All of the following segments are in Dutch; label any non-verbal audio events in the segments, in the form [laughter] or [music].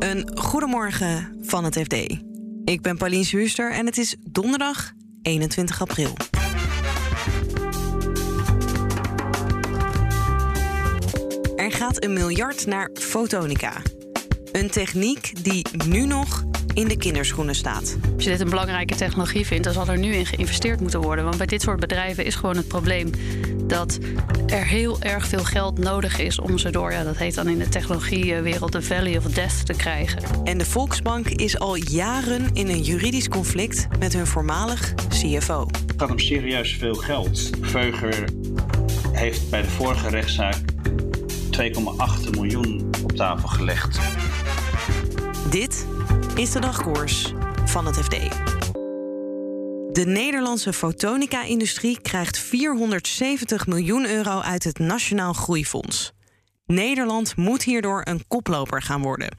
Een goedemorgen van het FD. Ik ben Pauline Huuster en het is donderdag 21 april. Er gaat een miljard naar fotonica. Een techniek die nu nog in de kinderschoenen staat. Als je dit een belangrijke technologie vindt, dan zal er nu in geïnvesteerd moeten worden. Want bij dit soort bedrijven is gewoon het probleem dat er heel erg veel geld nodig is om ze door, ja, dat heet dan in de technologiewereld de Valley of Death te krijgen. En de Volksbank is al jaren in een juridisch conflict met hun voormalig CFO. Het gaat om serieus veel geld. Veuger heeft bij de vorige rechtszaak 2,8 miljoen op tafel gelegd. Dit is de dagkoers van het FD. De Nederlandse fotonica-industrie krijgt 470 miljoen euro uit het Nationaal Groeifonds. Nederland moet hierdoor een koploper gaan worden.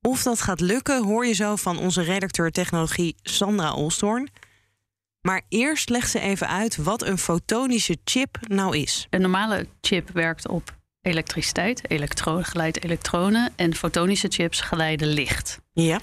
Of dat gaat lukken, hoor je zo van onze redacteur technologie Sandra Olstorn. Maar eerst legt ze even uit wat een fotonische chip nou is. Een normale chip werkt op elektriciteit, geleidt elektronen. En fotonische chips geleiden licht. Ja.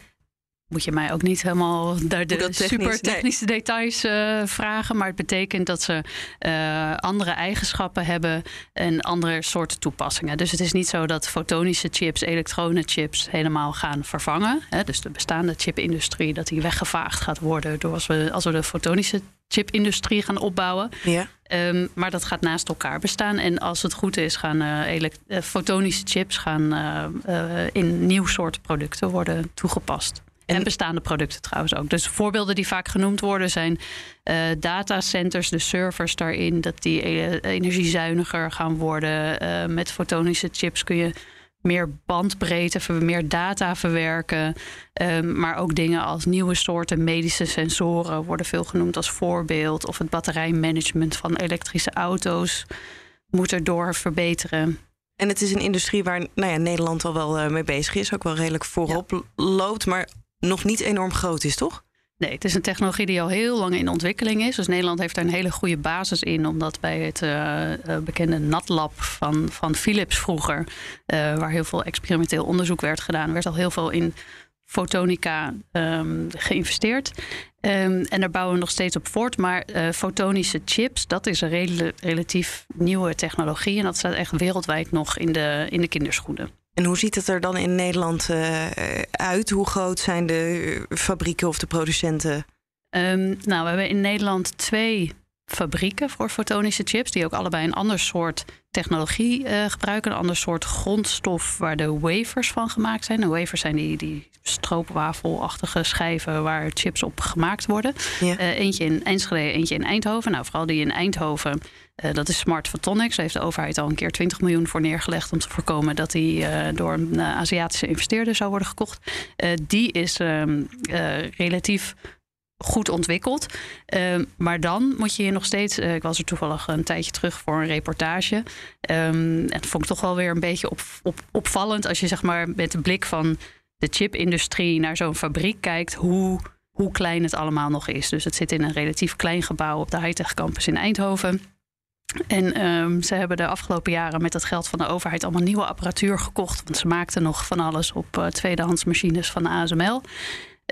Moet je mij ook niet helemaal daar de technisch? super technische details eh, vragen. Maar het betekent dat ze eh, andere eigenschappen hebben en andere soorten toepassingen. Dus het is niet zo dat fotonische chips, elektronenchips helemaal gaan vervangen. Hè? Dus de bestaande chipindustrie, dat die weggevaagd gaat worden door als we, als we de fotonische chipindustrie gaan opbouwen. Ja. Um, maar dat gaat naast elkaar bestaan. En als het goed is, gaan uh, uh, fotonische chips gaan, in nieuw soort producten worden toegepast. En, en bestaande producten trouwens ook. Dus voorbeelden die vaak genoemd worden zijn datacenters, de servers daarin, dat die energiezuiniger gaan worden. met fotonische chips kun je meer bandbreedte, meer data verwerken. Um, maar ook dingen als nieuwe soorten medische sensoren worden veel genoemd als voorbeeld. Of het batterijmanagement van elektrische auto's moet erdoor verbeteren. En het is een industrie waar nou ja, Nederland al wel mee bezig is, ook wel redelijk voorop ja. loopt, maar nog niet enorm groot is, toch? Nee, het is een technologie die al heel lang in ontwikkeling is. Dus Nederland heeft daar een hele goede basis in, omdat bij het uh, bekende NatLab van, van Philips vroeger, uh, waar heel veel experimenteel onderzoek werd gedaan, werd al heel veel in fotonica um, geïnvesteerd. Um, en daar bouwen we nog steeds op voort. Maar uh, fotonische chips, dat is een rel relatief nieuwe technologie. En dat staat echt wereldwijd nog in de, in de kinderschoenen. En hoe ziet het er dan in Nederland uh, uit? Hoe groot zijn de fabrieken of de producenten? Um, nou, we hebben in Nederland twee fabrieken voor fotonische chips, die ook allebei een ander soort technologie uh, gebruiken, een ander soort grondstof waar de wafers van gemaakt zijn. De wafers zijn die, die stroopwafelachtige schijven waar chips op gemaakt worden. Ja. Uh, eentje in Enschede, eentje in Eindhoven. Nou, vooral die in Eindhoven. Uh, dat is Smart Photonics. Daar heeft de overheid al een keer 20 miljoen voor neergelegd om te voorkomen dat die door een Aziatische investeerder zou worden gekocht. die is um, relatief goed ontwikkeld. Um, maar dan moet je je nog steeds. Uh, ik was er toevallig een tijdje terug voor een reportage. Um, en dat vond ik toch wel weer een beetje op, op, opvallend. Als je zeg maar met de blik van de chipindustrie naar zo'n fabriek kijkt. Hoe, hoe klein het allemaal nog is. Dus het zit in een relatief klein gebouw op de Hightech Campus in Eindhoven. En um, ze hebben de afgelopen jaren met het geld van de overheid allemaal nieuwe apparatuur gekocht. Want ze maakten nog van alles op uh, tweedehands machines van de ASML.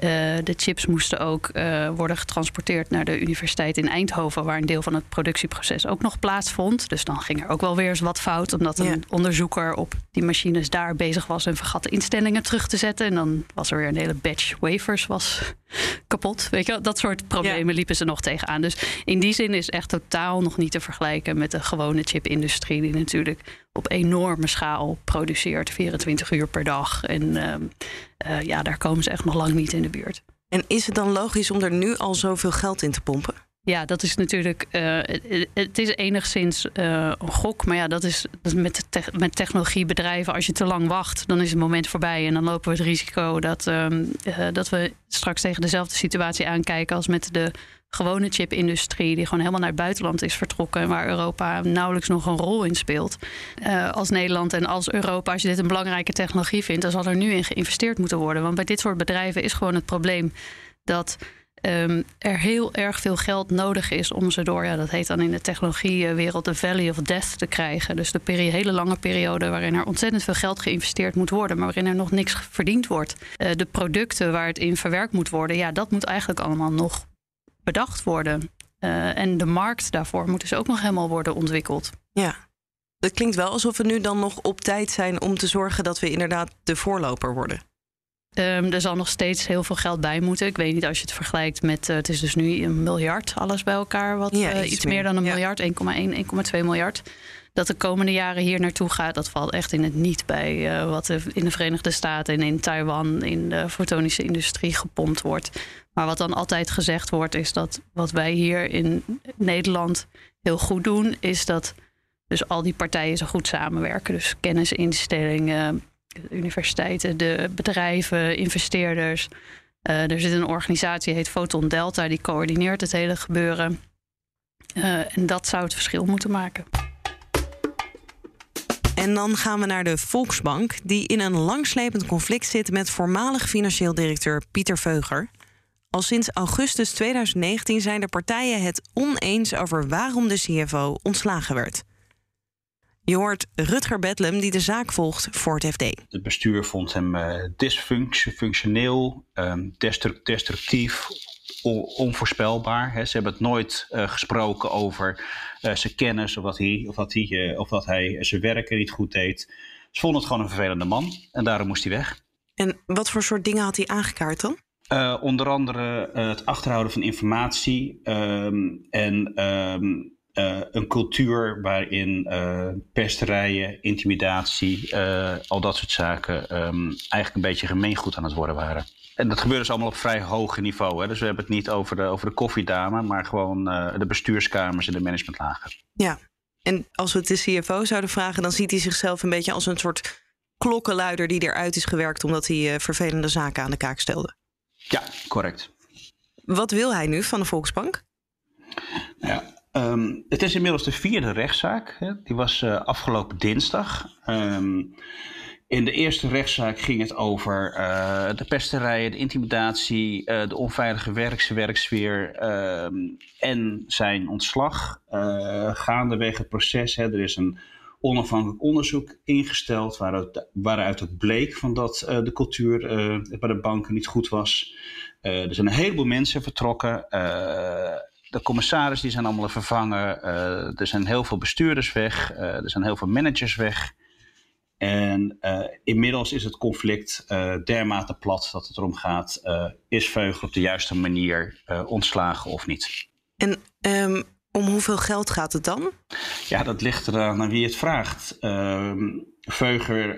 Uh, de chips moesten ook uh, worden getransporteerd naar de universiteit in Eindhoven, waar een deel van het productieproces ook nog plaatsvond. Dus dan ging er ook wel weer eens wat fout, omdat een ja. onderzoeker op die machines daar bezig was en vergat de instellingen terug te zetten. En dan was er weer een hele batch wafers was [laughs] kapot. Weet je, dat soort problemen ja. liepen ze nog tegenaan. Dus in die zin is echt totaal nog niet te vergelijken met de gewone chipindustrie, die natuurlijk op enorme schaal produceert, 24 uur per dag. En uh, uh, ja, daar komen ze echt nog lang niet in de buurt. En is het dan logisch om er nu al zoveel geld in te pompen? Ja, dat is natuurlijk. Uh, het, is enigszins uh, een gok. Maar ja, dat is, met, te met technologiebedrijven. Als je te lang wacht, dan is het moment voorbij. En dan lopen we het risico dat, uh, dat we straks tegen dezelfde situatie aankijken als met de gewone chipindustrie, die gewoon helemaal naar het buitenland is vertrokken. En waar Europa nauwelijks nog een rol in speelt. Uh, als Nederland en als Europa, als je dit een belangrijke technologie vindt, dan zal er nu in geïnvesteerd moeten worden. Want bij dit soort bedrijven is gewoon het probleem dat um, er heel erg veel geld nodig is om ze door, ja, dat heet dan in de technologiewereld de Valley of Death te krijgen. Dus de hele lange periode waarin er ontzettend veel geld geïnvesteerd moet worden, maar waarin er nog niks verdiend wordt. Uh, de producten waar het in verwerkt moet worden, ja, dat moet eigenlijk allemaal nog bedacht worden. Uh, en de markt daarvoor moet dus ook nog helemaal worden ontwikkeld. Ja, het klinkt wel alsof we nu dan nog op tijd zijn om te zorgen dat we inderdaad de voorloper worden. Um, er zal nog steeds heel veel geld bij moeten. Ik weet niet als je het vergelijkt met. Uh, het is dus nu een miljard, alles bij elkaar. Wat, ja, uh, iets, meer. dan een miljard, 1,1, 1,2 miljard. Dat de komende jaren hier naartoe gaat, dat valt echt in het niet bij uh, wat in de Verenigde Staten en in Taiwan in de fotonische industrie gepompt wordt. Maar wat dan altijd gezegd wordt, is dat wat wij hier in Nederland heel goed doen, is dat dus al die partijen zo goed samenwerken. Dus kennisinstellingen, universiteiten, de bedrijven, investeerders. Uh, er zit een organisatie, heet Photon Delta, die coördineert het hele gebeuren. Uh, en dat zou het verschil moeten maken. En dan gaan we naar de Volksbank, die in een langslepend conflict zit met voormalig financieel directeur Pieter Veuger. Al sinds augustus 2019 zijn de partijen het oneens over waarom de CFO ontslagen werd. Je hoort Rutger Bedlem die de zaak volgt voor het FD. Het bestuur vond hem uh, dysfunctioneel, um, destructief, onvoorspelbaar. He, ze hebben het nooit uh, gesproken over uh, zijn kennis of dat hij, of dat hij, of dat hij zijn werk niet goed deed. Ze vonden het gewoon een vervelende man en daarom moest hij weg. En wat voor soort dingen had hij aangekaart dan? onder andere het achterhouden van informatie um, en um, uh, een cultuur waarin uh, pesterijen, intimidatie, uh, al dat soort zaken um, eigenlijk een beetje gemeengoed aan het worden waren. En dat gebeurde dus allemaal op vrij hoog niveau. Hè? Dus we hebben het niet over de, over de koffiedame, maar gewoon de bestuurskamers en de managementlagen. Ja, en als we het de CFO zouden vragen, dan ziet hij zichzelf een beetje als een soort klokkenluider die eruit is gewerkt omdat hij vervelende zaken aan de kaak stelde. Ja, correct. Wat wil hij nu van de Volksbank? Ja, Um, het is inmiddels de vierde rechtszaak. Hè. Die was uh, afgelopen dinsdag. Um, in de eerste rechtszaak ging het over uh, de pesterijen, de intimidatie, uh, de onveilige werksfeer um, en zijn ontslag. gaandeweg het proces, hè, er is een onafhankelijk onderzoek ingesteld waaruit, waaruit het bleek van dat de cultuur bij de banken niet goed was. er zijn een heleboel mensen vertrokken de commissaris die zijn allemaal vervangen. Uh, er zijn heel veel bestuurders weg. Uh, er zijn heel veel managers weg. En uh, inmiddels is het conflict dermate plat dat het erom gaat: is Veugel op de juiste manier ontslagen of niet? En um, om hoeveel geld gaat het dan? Ja, dat ligt eraan aan wie het vraagt. Ehm, Veuger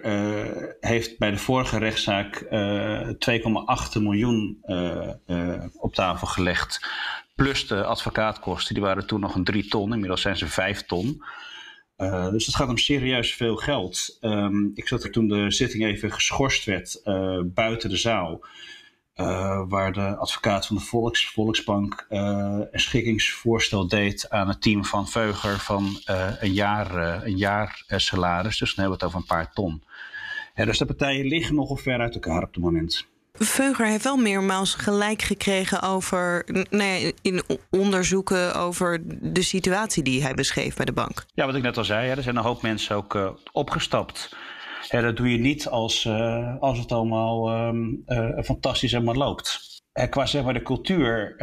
heeft bij de vorige rechtszaak 2,8 miljoen op tafel gelegd Plus de advocaatkosten, die waren toen nog een drie ton. Inmiddels zijn ze vijf ton. Uh, dus het gaat om serieus veel geld. Um, ik zat er toen de zitting even geschorst werd uh, buiten de zaal. Uh, waar de advocaat van de Volks, Volksbank een schikkingsvoorstel deed aan het team van Veuger van een jaar, een jaar salaris. Dus dan hebben we het over een paar ton. dus de partijen liggen nogal ver uit elkaar op het moment. Veuger heeft wel meermaals gelijk gekregen over nou ja, in onderzoeken over de situatie die hij beschreef bij de bank. Ja, wat ik net al zei, hè, er zijn een hoop mensen ook uh, opgestapt. Ja, dat doe je niet als, uh, als het allemaal um, uh, fantastisch helemaal loopt. En qua zeg maar de cultuur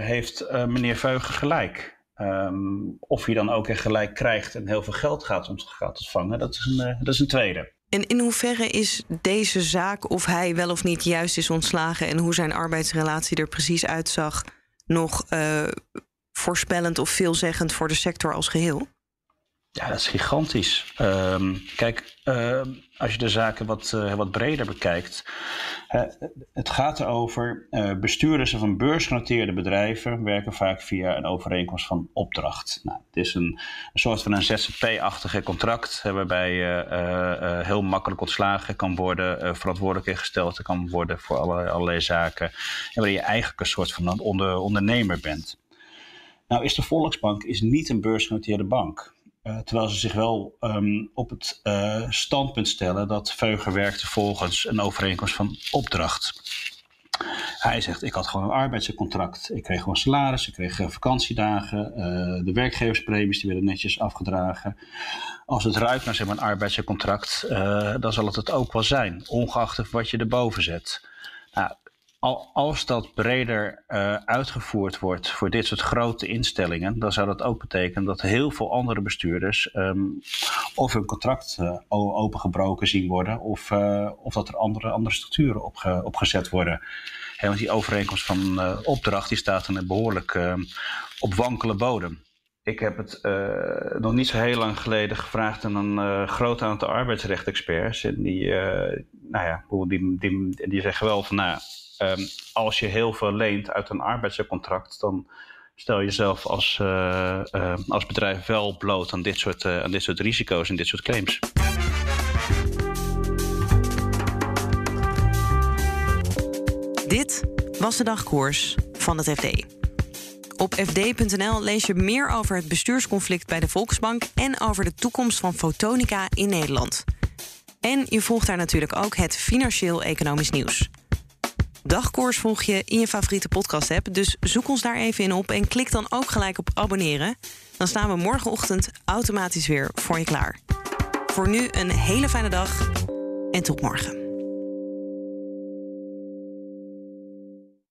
heeft meneer Veuger gelijk. Um, of je dan ook echt gelijk krijgt en heel veel geld gaat, om, gaat ontvangen, dat is een, dat is een tweede. En in hoeverre is deze zaak, of hij wel of niet juist is ontslagen en hoe zijn arbeidsrelatie er precies uitzag, nog voorspellend of veelzeggend voor de sector als geheel? Ja, dat is gigantisch. Um, kijk, uh, als je de zaken wat, uh, wat breder bekijkt. Het gaat erover, bestuurders van beursgenoteerde bedrijven werken vaak via een overeenkomst van opdracht. Nou, het is een, een soort van een ZZP-achtige contract, waarbij je heel makkelijk ontslagen kan worden, verantwoordelijk gesteld kan worden voor allerlei, allerlei zaken. En waarin je eigenlijk een soort van een onder, ondernemer bent. Nou is de Volksbank is niet een beursgenoteerde bank. Uh, terwijl ze zich wel um, op het uh, standpunt stellen dat Veuger werkte volgens een overeenkomst van opdracht. Hij zegt, ik had gewoon een arbeidscontract. Ik kreeg gewoon salaris, ik kreeg eh, vakantiedagen. De werkgeverspremies die werden netjes afgedragen. Als het ruikt naar zeg maar, een arbeidscontract, dan zal het het ook wel zijn. Ongeacht wat je erboven zet. Nou, als dat breder uh, uitgevoerd wordt voor dit soort grote instellingen, dan zou dat ook betekenen dat heel veel andere bestuurders um, of hun contract uh, opengebroken zien worden, of, uh, of dat er andere, andere structuren opge, opgezet worden. Want die overeenkomst van opdracht die staat dan behoorlijk ehm, op wankele bodem. Ik heb het nog niet zo heel lang geleden gevraagd aan een groot aantal arbeidsrechtexperts. En die, nou ja, die, die, die zeggen wel van nou um, als je heel veel leent uit een arbeidscontract, dan stel jezelf als, uh, uh, als bedrijf wel bloot aan dit, soort, uh, aan dit soort risico's en dit soort claims. Dit was de dagkoers van het FD. Op fd.nl lees je meer over het bestuursconflict bij de Volksbank en over de toekomst van fotonica in Nederland. En je volgt daar natuurlijk ook het financieel-economisch nieuws. Dagkoers volg je in je favoriete podcast-app. Dus zoek ons daar even in op en klik dan ook gelijk op abonneren. Dan staan we morgenochtend automatisch weer voor je klaar. Voor nu een hele fijne dag en tot morgen.